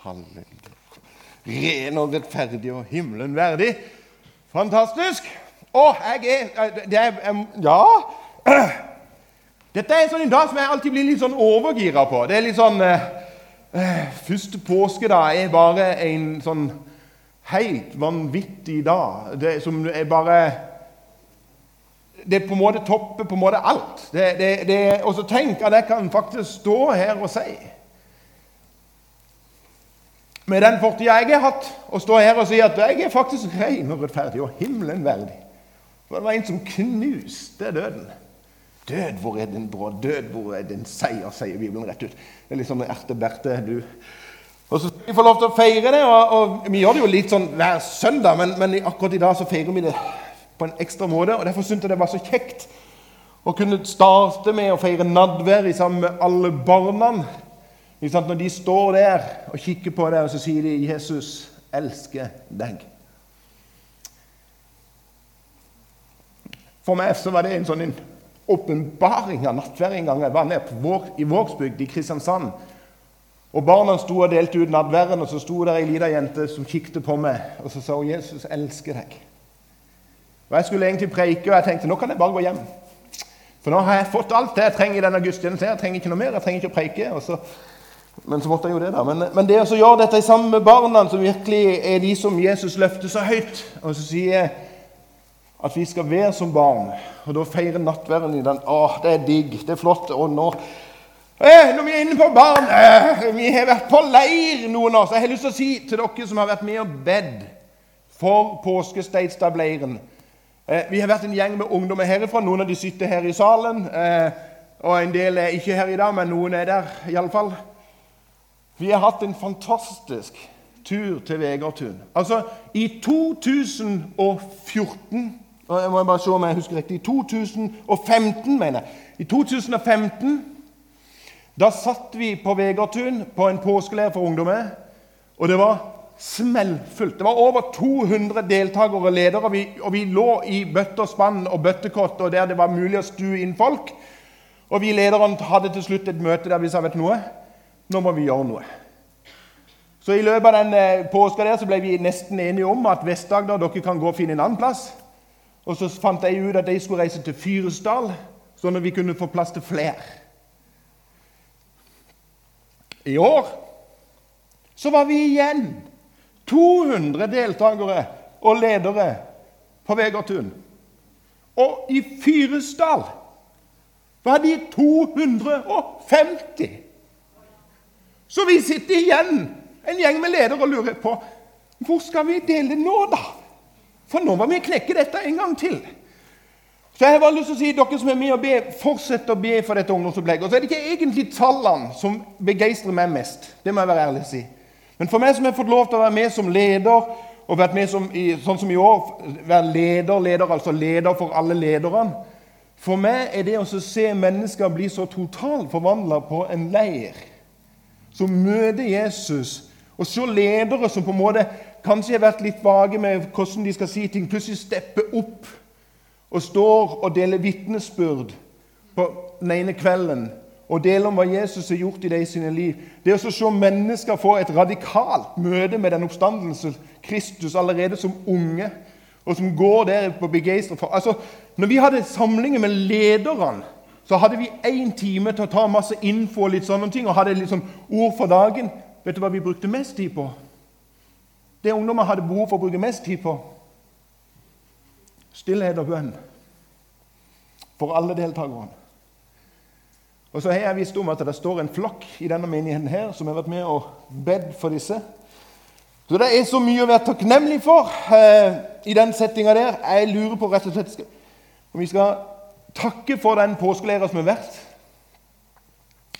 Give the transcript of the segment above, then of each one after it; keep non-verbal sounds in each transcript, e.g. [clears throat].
Halleluja. Ren og rettferdig og himmelen verdig. Fantastisk. Å, jeg er, det er Ja. Dette er en sånn dag som jeg alltid blir litt sånn overgira på. Det er litt sånn eh, eh Første påskedag er bare en sånn helt vanvittig dag. Det som er bare Det på en måte topper på en måte alt. Og så tenk at jeg kan faktisk stå her og si Med den fortida jeg har hatt, å stå her og si at jeg er faktisk ren og rettferdig og himmelen verdig. For det var en som knuste døden. Død, hvor er din brå? Død, hvor er din seier? sier Bibelen rett ut. Det er litt sånn erte-berte. Og så skal vi få lov til å feire det, og, og vi gjør det jo litt sånn hver søndag, men, men, akkurat i dag så feirer vi det på en ekstra måte. og Derfor syntes jeg det var så kjekt å kunne starte med å feire nadvær sammen med alle barna. Når de står der og kikker på deg, og så sier de 'Jesus elsker deg'. For meg så var det en sånn en åpenbaring av nattverd en gang jeg var nede i Vågsbygd i Kristiansand. Og Barna sto og delte ut nattverden, og så sto der ei lita jente som kikket på meg og så sa hun, 'Jesus elsker deg'. Og Jeg skulle egentlig preike, og jeg tenkte nå kan jeg bare gå hjem. For nå har jeg fått alt det jeg trenger i denne gudstjenesten. Jeg trenger ikke noe mer, jeg trenger ikke å preike. Så, men så måtte jeg jo det, da. Men, men det å gjøre dette sammen med barna, som virkelig er de som Jesus løfter så høyt, og så sier at vi skal være som barn og da feire nattverden i den. Å, det er digg, det er flott. Og nå eh, Når vi er inne på barn eh, Vi har vært på leir, noen av oss. Jeg har lyst til å si til dere som har vært med og bedt for påskesteidstad-leiren eh, Vi har vært en gjeng med ungdommer herifra. Noen av de sitter her i salen. Eh, og en del er ikke her i dag, men noen er der iallfall. Vi har hatt en fantastisk tur til Vegartun. Altså, i 2014 jeg må bare se om jeg husker riktig. I 2015, mener jeg. I 2015 da satt vi på Vegartun på en påskeleir for ungdommer. Og det var smellfullt. Det var over 200 deltakere og ledere. Og vi, og vi lå i bøtter, spann og bøttekott og der det var mulig å stue inn folk. Og vi lederne hadde til slutt et møte der vi sa vet du noe, nå må vi gjøre noe. Så I løpet av den eh, påska der så ble vi nesten enige om at Vest-Agder dere kan gå og finne en annen plass. Og så fant jeg ut at de skulle reise til Fyresdal, sånn at vi kunne få plass til flere. I år så var vi igjen 200 deltakere og ledere på Vegertun. Og i Fyresdal var de 250. Så vi sitter igjen, en gjeng med ledere, og lurer på hvor skal vi dele nå, da? For nå må vi knekke dette en gang til. Så jeg har bare lyst til å si dere som er med og be, Fortsett å be for dette ungdomsopplegget. Og så er det ikke egentlig tallene som begeistrer meg mest. Det må jeg være ærlig å si. Men for meg som har fått lov til å være med som leder, og vært med som, sånn som i år, være leder, leder, altså leder for alle lederne For meg er det å se mennesker bli så totalt forvandla på en leir, som møter Jesus, og se ledere som på en måte kanskje har vært litt vage med hvordan de skal si ting, plutselig stepper opp og står og deler vitnesbyrd på den ene kvelden og deler om hva Jesus har gjort i de sine liv. Det å se mennesker få et radikalt møte med den oppstandelse Kristus allerede som unge, og som går der på begeistra for altså, Når vi hadde samlinger med lederne, så hadde vi én time til å ta masse info og litt sånne ting, og hadde liksom ord for dagen. Vet du hva vi brukte mest tid på? Det ungdommer hadde behov for å bruke mest tid på stillhet og bønn for alle deltakerne. Og så har jeg visst om at det står en flokk i denne menigheten her som har vært med og bedt for disse. Så det er så mye å være takknemlig for eh, i den settinga der. Jeg lurer på rett og slett om vi skal takke for den påskelæra som har vært.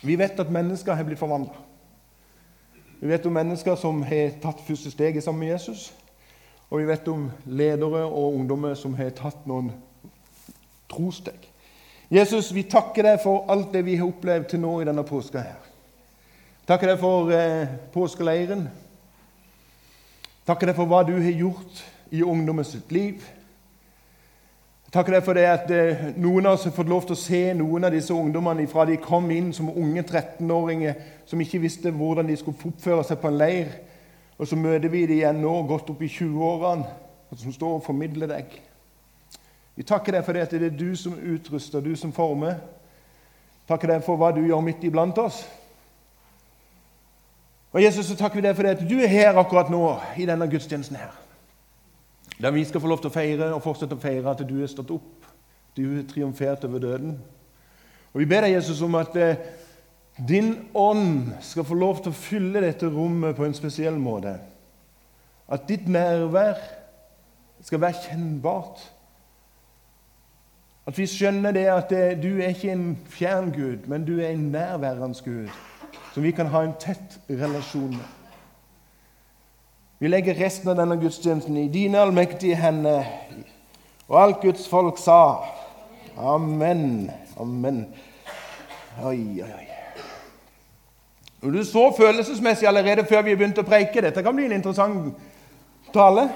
Vi vet at mennesker har blitt forvandla. Vi vet om mennesker som har tatt første steget sammen med Jesus. Og vi vet om ledere og ungdommer som har tatt noen trosteg. Jesus, vi takker deg for alt det vi har opplevd til nå i denne påska. her. Takker deg for eh, påskeleiren. Takker deg for hva du har gjort i ungdommens liv. Takker deg for det at eh, noen av oss har fått lov til å se noen av disse ungdommene fra de kom inn som unge 13-åringer som ikke visste hvordan de skulle oppføre seg på en leir. Og så møter vi dem igjen nå, godt opp i 20-årene, som står og formidler deg. Vi takker deg for det at det er du som utruster, du som former. Takker deg for hva du gjør midt iblant oss. Og Jesus, så takker vi deg for det at du er her akkurat nå i denne gudstjenesten her. Der vi skal få lov til å feire og fortsette å feire at du er stått opp. Du er triumfert over døden. Og Vi ber deg, Jesus, om at eh, din ånd skal få lov til å fylle dette rommet på en spesiell måte. At ditt nærvær skal være kjennbart. At vi skjønner det at eh, du er ikke en fjern Gud, men du er en nærværende Gud som vi kan ha en tett relasjon med. Vi legger resten av denne gudstjenesten i dine allmektige hender. Og alt Guds folk sa Amen. Amen. Oi, oi, oi. Du så følelsesmessig allerede før vi begynte å preike. Dette kan bli en interessant tale.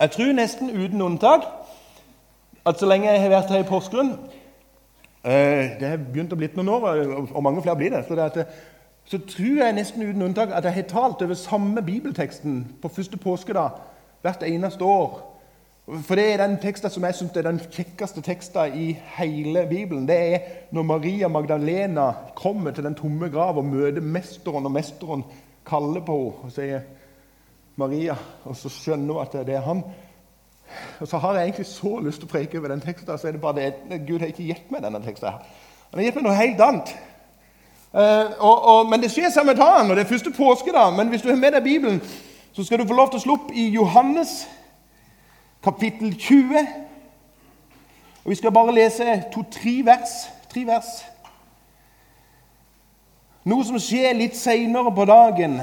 Jeg tror nesten uten unntak at så lenge jeg har vært her i Porsgrunn eh, Det har begynt å bli noen år, og mange flere blir det. så det at så tror jeg nesten uten unntak at jeg har talt over samme bibelteksten på første påskedag hvert eneste år. For det er den teksten som jeg synes er den kjekkeste teksten i hele Bibelen. Det er når Maria Magdalena kommer til den tomme grav og møter mesteren, og mesteren kaller på henne og sier Maria, og så skjønner hun at det er han. Og så har jeg egentlig så lyst til å preke over den teksten, så er det bare det Gud har ikke gitt meg denne teksten. Han har gitt meg noe helt annet. Uh, og, og, men det skjer samme dagen, og det er første påske. da, Men hvis du har med deg Bibelen, så skal du få lov til å slå opp i Johannes kapittel 20. Og Vi skal bare lese to-tre vers. Tre vers. Noe som skjer litt seinere på dagen.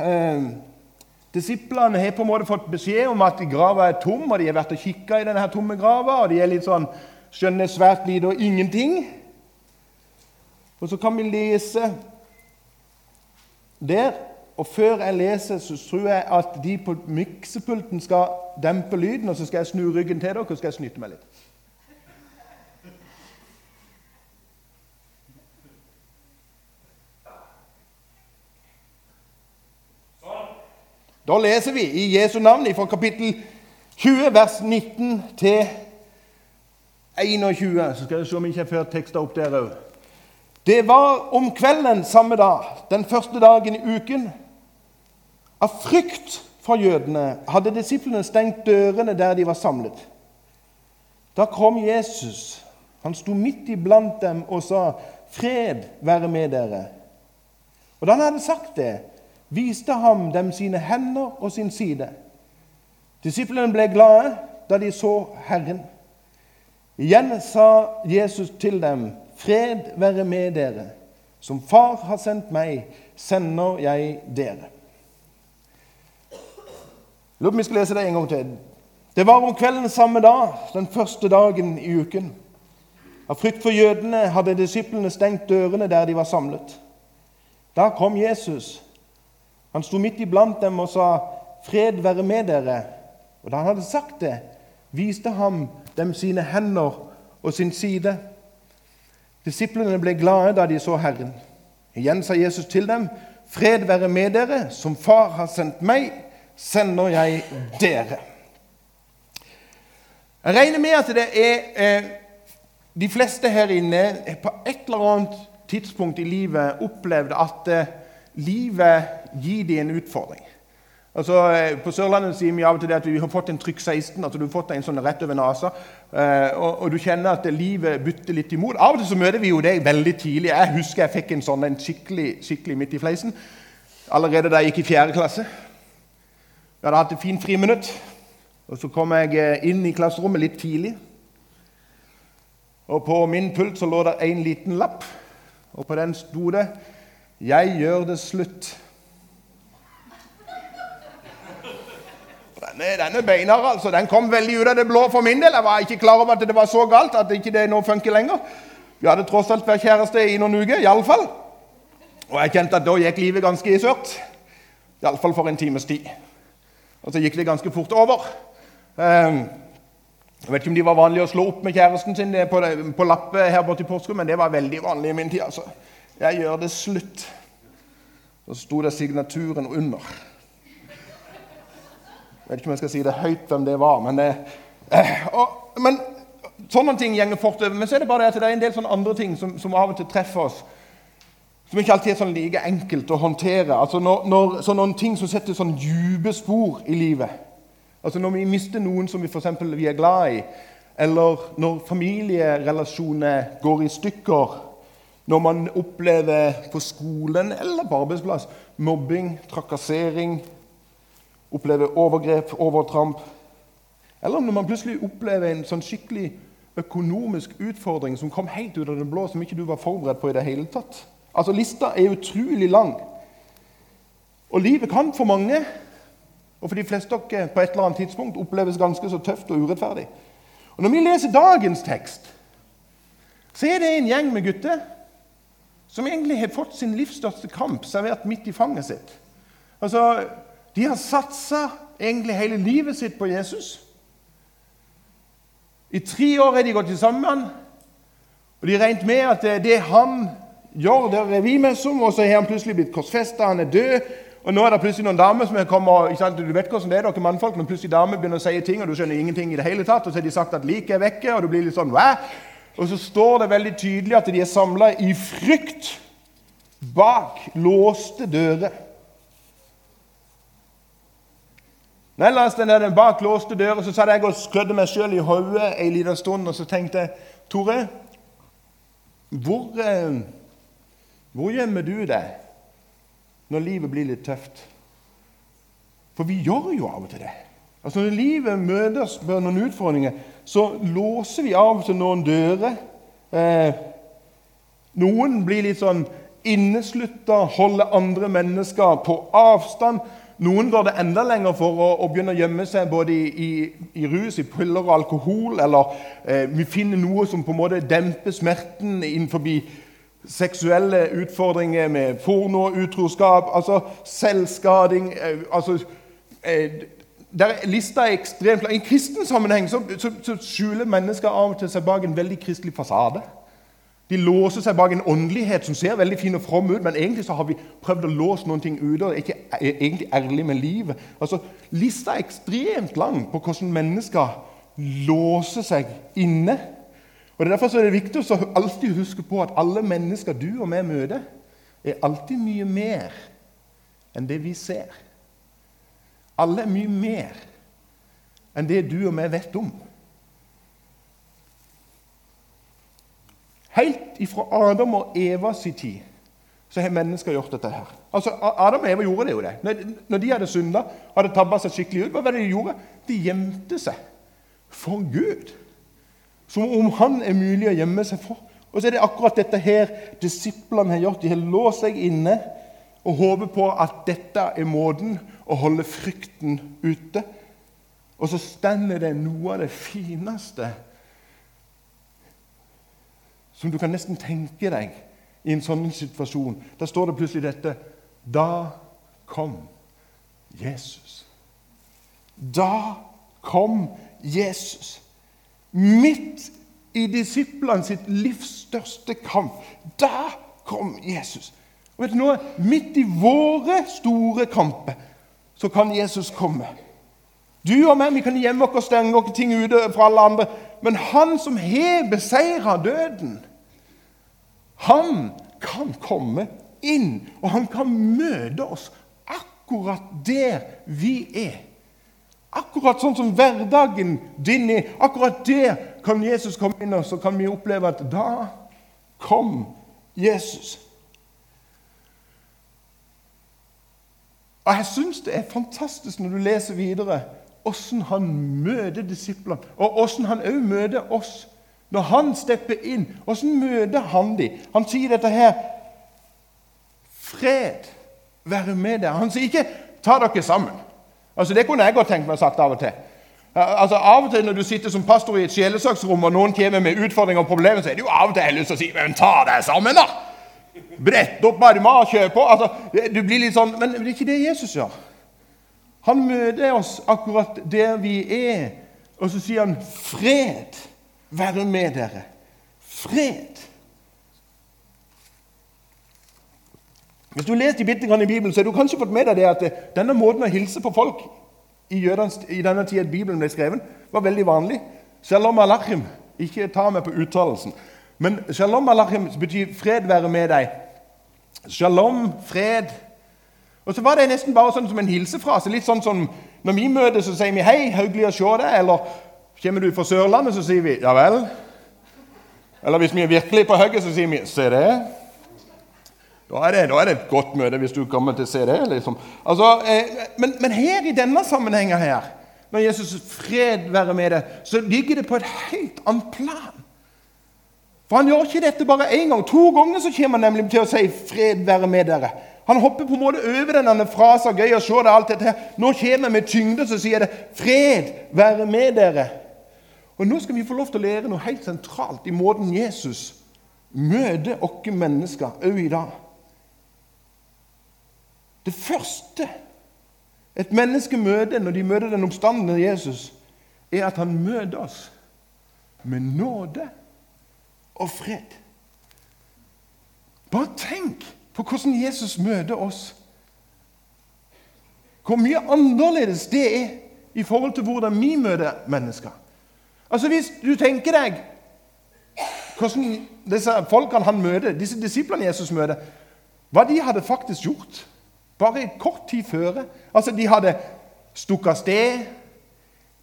Eh, Disiplene har på en måte fått beskjed om at grava er tom, og de har vært og kikka i denne tomme grava, og de er litt sånn, skjønner svært lite og ingenting. Og så kan vi lese der. Og før jeg leser, så tror jeg at de på miksepulten skal dempe lyden, og så skal jeg snu ryggen til dere og skal jeg snyte meg litt. Da leser vi i Jesu navn fra kapittel 20, vers 19 til 21. Så skal dere se om jeg ikke har ført tekster opp der òg. Det var om kvelden samme dag, den første dagen i uken. Av frykt for jødene hadde disiplene stengt dørene der de var samlet. Da kom Jesus. Han sto midt iblant dem og sa, 'Fred være med dere.' Og da han hadde sagt det, viste ham dem sine hender og sin side. Disiplene ble glade da de så Herren. Igjen sa Jesus til dem, Fred være med dere. Som Far har sendt meg, sender jeg dere. Lurer på om vi skal lese det en gang til. Det var om kvelden samme dag, den første dagen i uken. Av frykt for jødene hadde disiplene stengt dørene der de var samlet. Da kom Jesus. Han sto midt iblant dem og sa, 'Fred være med dere.' Og da han hadde sagt det, viste ham dem sine hender og sin side. Disiplene ble glade da de så Herren. Igjen sa Jesus til dem, 'Fred være med dere. Som Far har sendt meg, sender jeg dere.' Jeg regner med at det er eh, de fleste her inne på et eller annet tidspunkt i livet opplevd at eh, livet gir dem en utfordring. Altså, eh, på Sørlandet sier vi av og til at vi har fått en trykk 16. altså Du har fått en sånn rett over nesa, eh, og, og, du kjenner at livet bytter litt imot. Av og til så møter vi jo det veldig tidlig. Jeg husker jeg fikk en sånn en skikkelig, skikkelig midt i fleisen allerede da jeg gikk i fjerde klasse. Jeg hadde hatt et fint friminutt, og så kom jeg eh, inn i klasserommet litt tidlig. Og på min pult så lå det en liten lapp, og på den sto det 'Jeg gjør det slutt'. Denne, denne beinhard, altså, den kom veldig ut av det blå for min del. Jeg var ikke klar over at det var så galt at ikke det nå funker lenger. Vi hadde tross alt vært kjæreste i noen uker, iallfall. Og jeg kjente at da gikk livet ganske i sørt. Iallfall for en times tid. Og så gikk det ganske fort over. Um, Jeg vet ikke om de var vanlige å slå opp med kjæresten sin på, på lappe her borte i Porsgrunn, men det var veldig vanlig i min tid. altså. Jeg gjør det slutt. Så sto det signaturen under. Jeg vet ikke om jeg skal si det høyt hvem det var, men, det, eh, og, men sånne ting gjenger fort over. Men så er det bare det at det er en del sånne andre ting som, som av og til treffer oss. Som ikke alltid er sånn like enkelt å håndtere. Altså når, når, så noen ting som setter sånn dype spor i livet. Altså Når vi mister noen som vi, for eksempel, vi er glad i, eller når familierelasjoner går i stykker, når man opplever på skolen eller på arbeidsplass mobbing, trakassering, opplever overgrep, overtramp Eller når man plutselig opplever en sånn skikkelig økonomisk utfordring som kom helt ut av det blå, som ikke du var forberedt på i det hele tatt. Altså, Lista er utrolig lang. Og livet kan for mange, og for de fleste av dere på et eller annet tidspunkt, oppleves ganske så tøft og urettferdig. Og Når vi leser dagens tekst, så er det en gjeng med gutter som egentlig har fått sin livs største kamp servert midt i fanget sitt. Altså, De har satsa egentlig hele livet sitt på Jesus. I tre år har de gått sammen, og de regnet med at det han gjør, det er vi med som, og så har han plutselig blitt korsfesta, han er død. Og nå er det plutselig noen damer som kommer, ikke sant, Du vet hvordan det er, dere mannfolk, når plutselig damer begynner å si ting, og du skjønner ingenting i det hele tatt, og så har de sagt at liket er vekke, og du blir litt sånn Hva? Og så står det veldig tydelig at de er samla i frykt bak låste dører. Leste den bak låste dører, så satt jeg og sklødde meg sjøl i hodet en liten stund, og så tenkte jeg Tore, hvor, eh, hvor gjemmer du deg når livet blir litt tøft? For vi gjør jo av og til det. Altså Når livet møter oss med noen utfordringer, så låser vi av og til noen dører. Eh, noen blir litt sånn inneslutta, holder andre mennesker på avstand. Noen går det enda lenger for å, å begynne å gjemme seg både i, i, i, rus, i piller og alkohol. Eller eh, vi finner noe som på en måte demper smerten innenfor seksuelle utfordringer med porno, utroskap, altså selvskading eh, altså, eh, der Lista er ekstremt lang. I en kristen sammenheng så, så, så, skjuler mennesker av og til seg bak en veldig kristelig fasade. De låser seg bak en åndelighet som ser veldig fin og from ut, men egentlig så har vi prøvd å låse noen ting ute og er ikke egentlig ærlig med livet. Altså, Lista er ekstremt lang på hvordan mennesker låser seg inne. Og er Derfor er det viktig å alltid huske på at alle mennesker du og vi møter, er alltid mye mer enn det vi ser. Alle er mye mer enn det du og vi vet om. Helt ifra Adam og Evas tid så har mennesker gjort dette her. Altså, Adam og Eva gjorde det jo det. Når de hadde synda, hadde tabba seg skikkelig ut, hva var det de gjorde? De gjemte seg for Gud. Som om han er mulig å gjemme seg for. Og så er det akkurat dette her disiplene har gjort. De har låst seg inne og håper på at dette er måten å holde frykten ute. Og så stender det noe av det fineste som du kan nesten tenke deg i en sånn situasjon. Da står det plutselig dette Da kom Jesus. Da kom Jesus. Midt i disiplene sitt livs største kamp. Da kom Jesus. Og vet du noe? Midt i våre store kamper så kan Jesus komme. Du og meg vi kan gjemme oss og stenge oss ting ute fra alle andre. Men han som har beseira døden, han kan komme inn, og han kan møte oss akkurat der vi er. Akkurat sånn som hverdagen din er. Akkurat der kan Jesus komme inn, og så kan vi oppleve at da kom Jesus. Og Jeg syns det er fantastisk når du leser videre hvordan han møter disiplene, og hvordan han òg møter oss. Når han stepper inn, hvordan møter han dem? Han sier dette her Fred være med deg. Han sier ikke 'ta dere sammen'. Altså Det kunne jeg godt tenkt meg sagt av og til. Altså Av og til når du sitter som pastor i et sjelesaksrom, og noen kommer med utfordringer og problemer, så er det jo av og til jeg har lyst til å si 'men ta deg sammen', da'. Brett opp armene og kjør på. Altså, du blir litt sånn, Men det er ikke det Jesus gjør. Han møter oss akkurat der vi er. Og så sier han 'fred være med dere'. Fred. Hvis du leser bitte grann i Bibelen, så har du kanskje fått med deg det at denne måten å hilse på folk i, jødens, i denne tida Bibelen ble skrevet, var veldig vanlig. Shalom alachim. Ikke ta meg på uttalelsen. Men shalom alachim betyr 'fred være med deg'. Shalom, fred. Og så var det nesten bare sånn som en hilsefrase. Litt sånn som når vi møtes, så sier vi 'hei, hyggelig å se deg'. Eller kommer du fra Sørlandet, så sier vi 'ja vel'. Eller hvis vi er virkelig på hugget, så sier vi 'se det'. Da er, det, da er, det, et godt møte hvis du kommer til det. Liksom. Altså, eh, men, men, her i denne sammenhengen her, når Jesus fred være med deg, så ligger det på et helt annet plan. For Han gjør ikke dette bare én gang. To ganger så kommer han nemlig til å si 'fred være med dere'. Han hopper på en måte over denne frasen. Gøy å se det, alt dette her. Nå kommer vi med tyngde, så sier det 'fred være med dere'. Og Nå skal vi få lov til å lære noe helt sentralt i måten Jesus møter oss mennesker òg i dag. Det første et menneske møter når de møter den oppstandende Jesus, er at han møter oss med nåde og fred. Bare tenk på hvordan Jesus møter oss. Hvor mye annerledes det er i forhold til hvordan vi møter mennesker. Altså Hvis du tenker deg hvordan disse folkene han møter, disse disiplene Jesus møter, hva de hadde faktisk gjort bare kort tid før. Altså De hadde stukket av sted.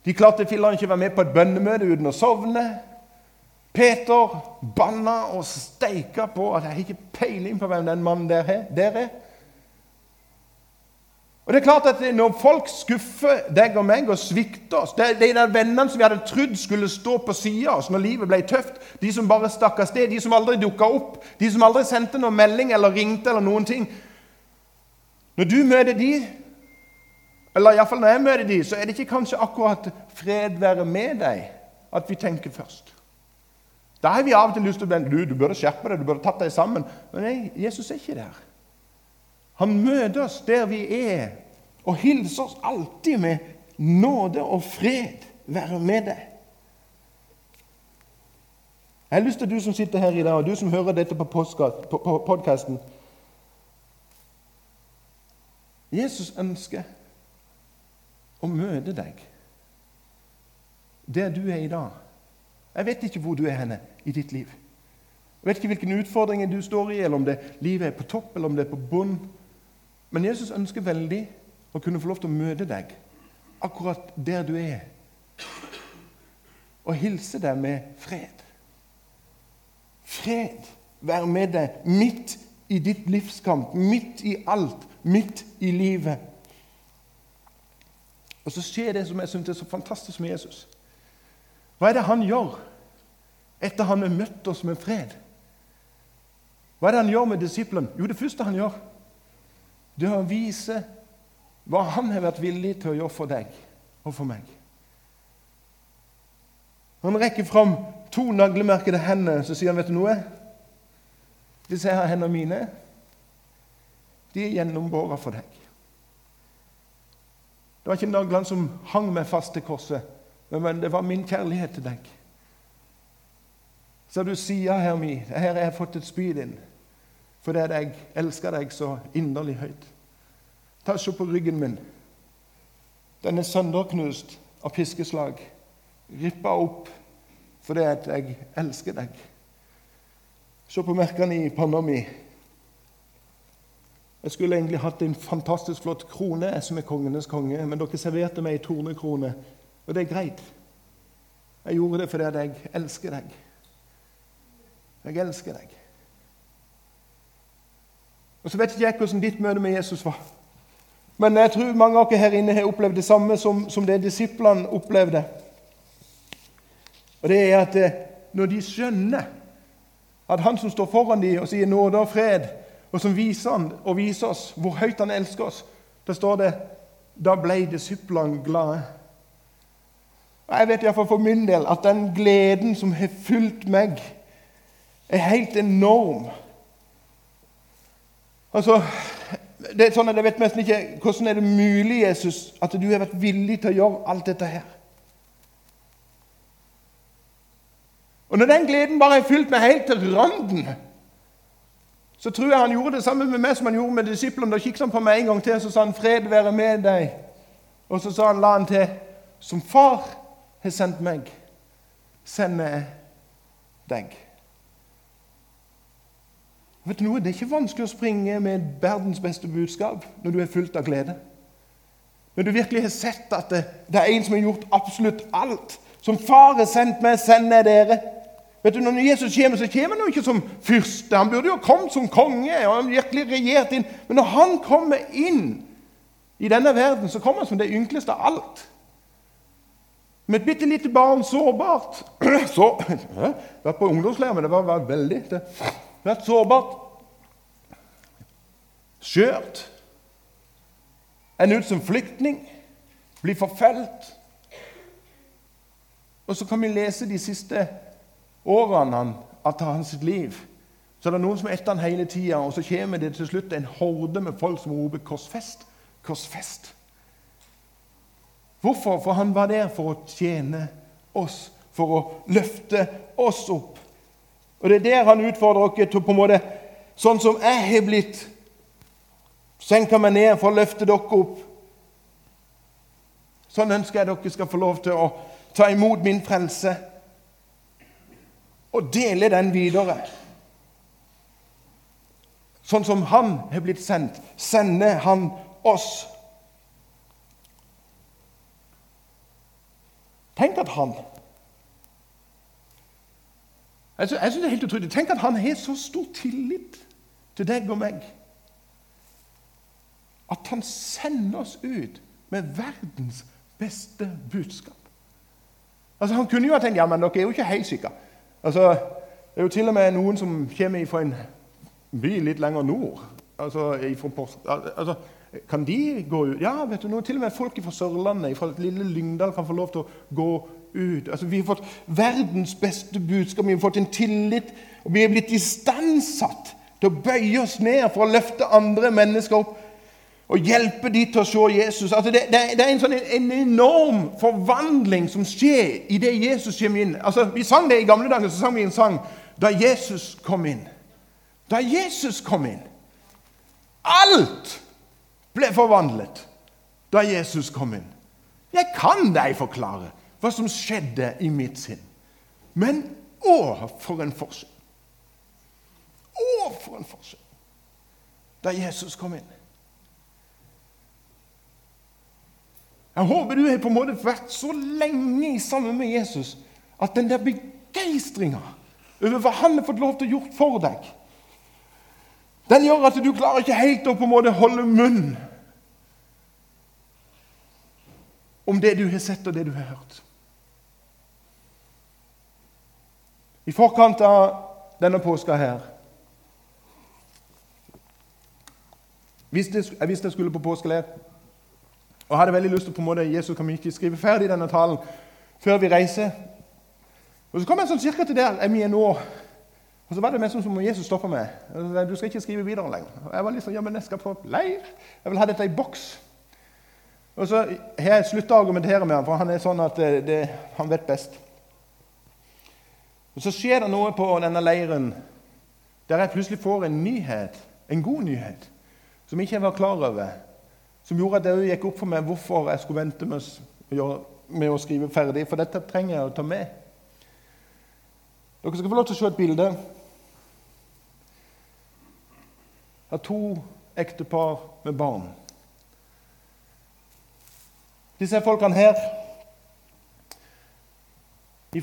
De klarte filler'n ikke være med på et bønnemøte uten å sovne. Peter banna og steika på at jeg har ikke peiling på hvem den mannen der er. Er. Og det er klart at Når folk skuffer deg og meg og svikter oss det, De der vennene som vi hadde trodd skulle stå på sida av oss når livet ble tøft, de som bare stakk av sted, de som aldri dukka opp, de som aldri sendte noen melding eller ringte eller noen ting Når du møter de, eller iallfall når jeg møter de, så er det ikke kanskje akkurat 'fred være med deg' at vi tenker først. Da har vi av og til lyst til å bli du, du burde skjerpe deg, du burde tatt deg sammen. Men nei, Jesus er ikke der. Han møter oss der vi er, og hilser oss alltid med nåde og fred være med deg. Jeg har lyst til at du som sitter her i dag, og du som hører dette på podkasten Jesus ønsker å møte deg der du er i dag. Jeg vet ikke hvor du er henne i ditt liv. Jeg vet ikke hvilke utfordringer du står i, eller om det livet er på topp eller om det er på bunn. Men Jesus ønsker veldig å kunne få lov til å møte deg akkurat der du er, og hilse deg med fred. Fred være med deg midt i ditt livskamp, midt i alt, midt i livet. Og så skjer det som jeg syns er så fantastisk med Jesus. Hva er det han gjør etter han har møtt oss med fred? Hva er det han gjør med disiplene? Jo, det første han gjør, det er å vise hva han har vært villig til å gjøre for deg og for meg. Han rekker fram to naglemerkede hender så sier han, 'Vet du noe?' Disse her hendene mine, de er gjennombåra for deg. Det var ikke naglene som hang meg fast til korset. Men det var min kjærlighet til deg. Så du sier her mi, her har jeg fått et spyd inn fordi jeg elsker deg så inderlig høyt. Ta og Se på ryggen min. Den er sønderknust av piskeslag. Rippa opp fordi jeg elsker deg. Se på merkene i panna mi. Jeg skulle egentlig hatt en fantastisk flott krone, jeg som er kongenes konge, men dere serverte meg ei tornekrone og det er greit. Jeg gjorde det fordi jeg elsker deg. Jeg elsker deg. Og Så vet ikke jeg hvordan ditt møte med Jesus var. Men jeg tror mange av dere her inne har opplevd det samme som, som det disiplene opplevde. Og det er at eh, når de skjønner at han som står foran dem og sier nåde og fred, og som viser, han, og viser oss hvor høyt han elsker oss, da står det da ble disiplene glade. Og Jeg vet iallfall for min del at den gleden som har fulgt meg, er helt enorm. Altså, det er sånn at Jeg vet nesten ikke hvordan er det mulig Jesus, at du har vært villig til å gjøre alt dette her. Og når den gleden bare er fylt med helt til randen, så tror jeg han gjorde det samme med meg som han gjorde med disiplene. Da kikket han på meg en gang til så sa han, 'Fred være med deg'. Og så sa han, la han til, 'Som far har sendt meg, sender jeg deg'. Vet du noe? Det er ikke vanskelig å springe med verdens beste budskap når du er fullt av glede. Når du virkelig har sett at det, det er en som har gjort absolutt alt. Som far har sendt meg, sender jeg dere. Vet du, Når Jesus kommer, så kommer han jo ikke som fyrste. Han burde jo kommet som konge og han virkelig regjert inn. Men når han kommer inn i denne verden, så kommer han som det ynkeligste av alt. Med et bitte lite barn, sårbart [clears throat] så, [clears throat] Vært på ungdomsleir, men det var, var veldig det. Vært sårbart. Skjørt. Ender ut som flyktning. Blir forfulgt. Og så kan vi lese de siste årene han, av hans liv. Så det er noen som er etter han hele tida, og så kommer det til slutt en horde med folk som roper 'Korsfest'. Korsfest. Hvorfor? For han var der for å tjene oss, for å løfte oss opp. Og Det er der han utfordrer dere til på en måte Sånn som jeg har blitt senka meg ned for å løfte dere opp. Sånn ønsker jeg dere skal få lov til å ta imot min frelse og dele den videre. Sånn som han har blitt sendt, sender han oss. Tenk at han Jeg synes det er helt utrolig. Tenk at han har så stor tillit til deg og meg. At han sender oss ut med verdens beste budskap. Altså Han kunne jo ha tenkt ja, men dere er jo ikke helt sikre. Altså, Det er jo til og med noen som kommer fra en by litt lenger nord. Altså, altså, Kan de gå ut? Ja, vet du, noe, til og med folk fra Sørlandet, fra lille Lyngdal, kan få lov til å gå ut. Altså, Vi har fått verdens beste budskap, vi har fått en tillit, og vi er blitt istandsatt til å bøye oss ned for å løfte andre mennesker opp og hjelpe de til å se Jesus. Altså det, det, det, er en, sånn, en, enorm forvandling som skjer idet Jesus kommer inn. Altså, vi sang det I gamle dager så sang vi en sang da Jesus kom inn. Da Jesus kom inn. Alt ble forvandlet da Jesus kom inn. Jeg kan deg forklare hva som skjedde i mitt sinn. Men å, for en forskjell! Å, for en forskjell! Da Jesus kom inn. Jeg håper du har på en måte vært så lenge sammen med Jesus at den der begeistringa over hva han har fått lov til å gjøre for deg, den gjør at du klarer ikke helt å på en måte holde munn om det du har sett og det du har hørt. I forkant av denne påska her Jeg visste jeg skulle på påskeleir. Og hadde veldig lyst til på en måte, Jesus kan ikke skrive ferdig denne talen før vi reiser. Og Så kom jeg sånn cirka til der jeg er nå. Og så var det mest som om Jesus stoppa meg. Du skal ikke skrive videre lenger. Og jeg var liksom, ja, men jeg skal på leir. Jeg vil ha dette i boks. Og så har jeg slutta å argumentere med ham, for han er sånn at det, det, han vet best. Og Så skjer det noe på denne leiren der jeg plutselig får en nyhet, en god nyhet, som jeg ikke var klar over som gjorde at det gikk opp for meg hvorfor jeg skulle vente med, å skrive ferdig. For dette trenger jeg å ta med. Dere skal få lov til å se et bilde av to ektepar med barn. Disse folkene her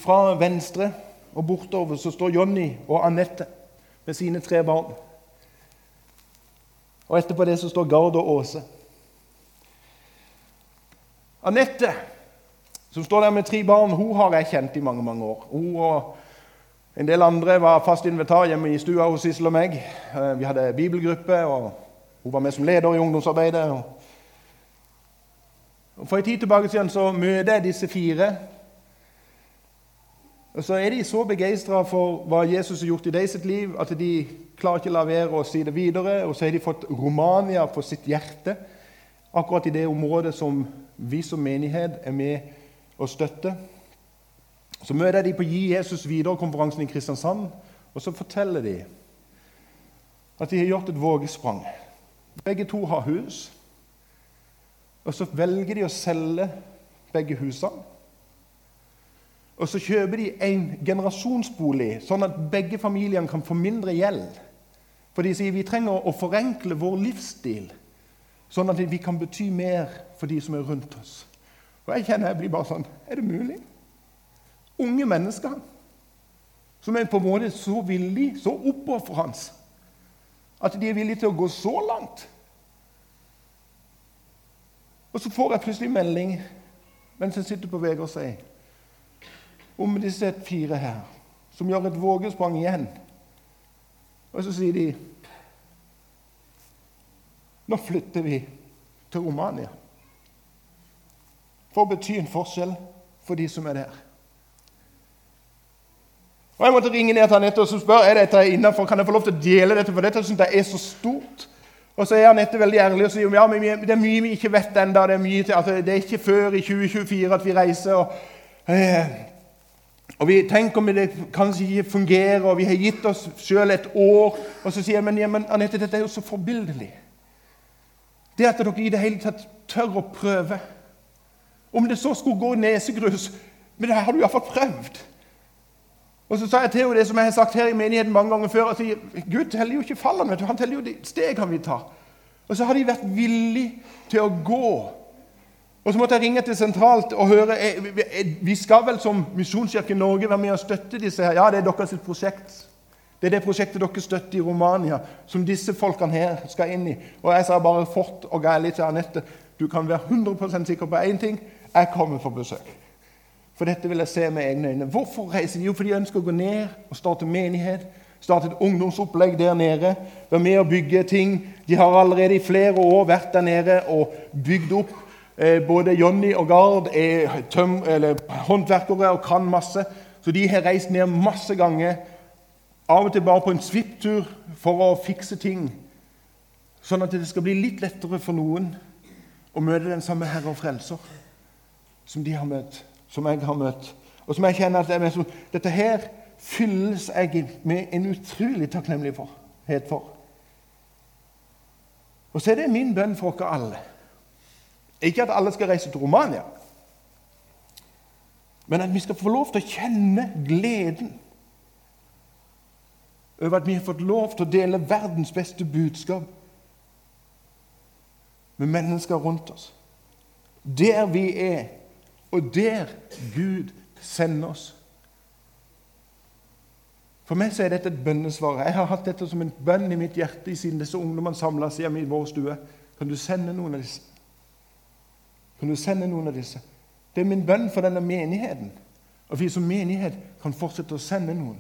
Fra venstre og bortover så står Jonny og Anette med sine tre barn. Og etterpå det så står Gard og Åse. Anette, som står der med tre barn, hun har jeg kjent i mange mange år. Hun og en del andre var fast invitar hjemme i stua hos Sissel og meg. Eh, vi hadde bibelgruppe, og hun var med som leder i ungdomsarbeidet. Og For en tid tilbake siden så møter jeg disse fire. Og Så er de så begeistra for hva Jesus har gjort i deres liv, at de klarer ikke å la være å si det videre. Og så har de fått Romania på sitt hjerte, akkurat i det området som vi som menighet er med og støtter. Så møter de på Gi Jesus videre-konferansen i Kristiansand, og så forteller de at de har gjort et vågesprang. Begge to har hus. Og så velger de å selge begge husene. Og så kjøper de en generasjonsbolig, sånn at begge familiene kan få mindre gjeld. For de sier vi trenger å forenkle vår livsstil, sånn at vi kan bety mer for de som er rundt oss. Og jeg kjenner jeg blir bare sånn Er det mulig? Unge mennesker som er på en måte så villige, så oppofrende, at de er villige til å gå så langt. Og så får jeg plutselig melding mens jeg sitter på VG og sier om disse fire her, som gjør et vågesprang igjen. Og så sier de Nå flytter vi til Romania. For å bety en forskjell for de som er der. Og Jeg måtte ringe ned til Anette og spørre er dette innenfor, kan jeg få lov til å dele dette, for dette synes jeg er så stort. Og så er Anette veldig ærlig og sier ja, men det er mye vi ikke vet ennå. Det, altså, det, er ikke før i 2024 at vi reiser. og, eh, og vi tenker om det kanskje ikke fungerer, og vi har gitt oss sjøl et år. Og så sier jeg men, ja, dette er jo så forbilledlig. Det at dere i det hele tatt tør å prøve. Om det så skulle gå nesegrus Men det har du iallfall prøvd. Og så sa jeg til henne det som jeg har sagt her i menigheten mange ganger før. og sier, Gud teller jo ikke fallene, han teller jo de steg han vil ta. Og så har de vært villige til å gå. Og så måtte jeg ringe til sentralt og høre eh, eh, Vi skal vel som Misjonskirken Norge være med og støtte disse her. Ja, det er deres prosjekt. Det er det prosjektet dere støtter i Romania, som disse folkene her skal inn i. Og jeg sa bare fort og ærlig til Anette du kan være 100% sikker på én ting jeg kommer for besøk. For dette vil jeg se med egne øyne. Hvorfor reiser de? Jo, fordi de ønsker å gå ned og starte menighet. Starte et ungdomsopplegg der nede. Være med og bygge ting. De har allerede i flere år vært der nede og bygd opp. Eh, både Jonny og Gard er håndverkere og kan masse. Så de har reist ned masse ganger. Av og til bare på en svipptur for å fikse ting. Sånn at det skal bli litt lettere for noen å møte den samme Herre og Frelser som de har møtt som jeg har møtt, og som jeg kjenner at jeg med, dette her fylles jeg med en utrolig takknemlighet for. Og så er det min bønn for dere alle. Ikke at alle skal reise til Romania, men at vi skal få lov til å kjenne gleden over at vi har fått lov til å dele verdens beste budskap med mennesker rundt oss. Der vi er og der Gud sender oss. For meg så er dette et bønnesvar. Jeg har hatt dette som en bønn i mitt hjerte siden disse ungdommene samla seg hjemme i vår stue. Kan du sende noen av disse? Kan du sende noen av disse? Det er min bønn for denne menigheten. Og vi som menighet kan fortsette å sende noen.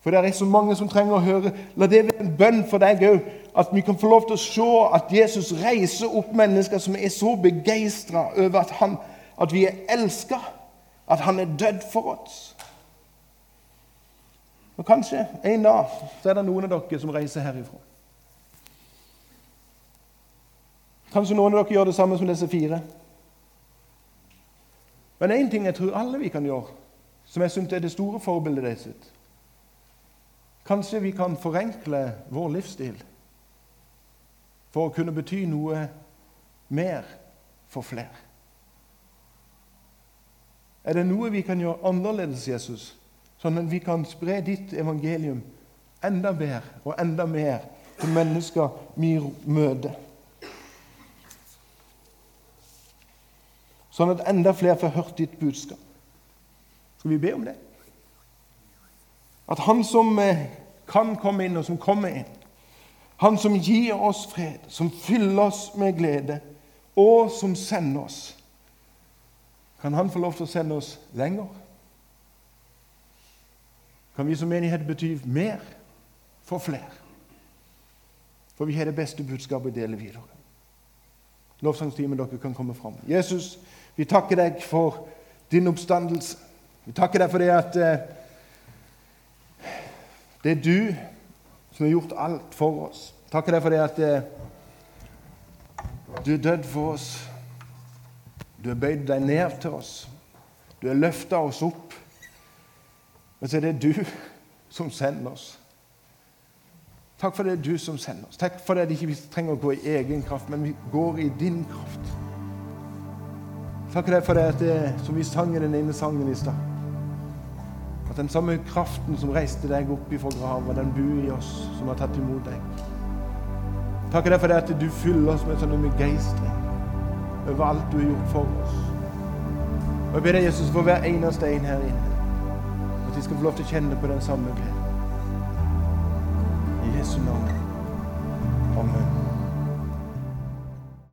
For det er så mange som trenger å høre. La det være en bønn for deg òg. At vi kan få lov til å se at Jesus reiser opp mennesker som er så begeistra over at han at vi er elska, at han er dødd for oss. Og Kanskje en dag så er det noen av dere som reiser herifra. Kanskje noen av dere gjør det samme som disse fire. Men én ting jeg tror alle vi kan gjøre, som jeg syns er det store forbildet deres Kanskje vi kan forenkle vår livsstil for å kunne bety noe mer for flere. Er det noe vi kan gjøre annerledes, Jesus, sånn at vi kan spre ditt evangelium enda bedre og enda mer til mennesker vi møter? Sånn at enda flere får hørt ditt budskap. Skal vi be om det? At Han som eh, kan komme inn, og som kommer inn, Han som gir oss fred, som fyller oss med glede, og som sender oss kan han få lov til å sende oss lenger? Kan vi som menighet bety mer for flere? For vi har det beste budskapet å dele videre. Lovsangstimen dere kan komme fram. Jesus, vi takker deg for din oppstandelse. Vi takker deg for det at eh, det er du som har gjort alt for oss. Takker deg for det at eh, du er dødd for oss. Du har bøyd deg ned til oss. Du har løfta oss opp. Men så er det du som sender oss. Takk for det er du som sender oss. Takk for det at vi ikke trenger å gå i egen kraft, men vi går i din kraft. Takk for det at det, som vi sang den ene sangen i stad At den samme kraften som reiste deg opp ifra grava, den bor i oss som har tatt imot deg. Takk for det at du fyller oss med sånn begeistring over alt du har gjort for oss. Og Jeg ber deg, Jesus, for hver eneste en her inne, at de skal få lov til å kjenne på den samme gleden. I Jesu navn. Amen.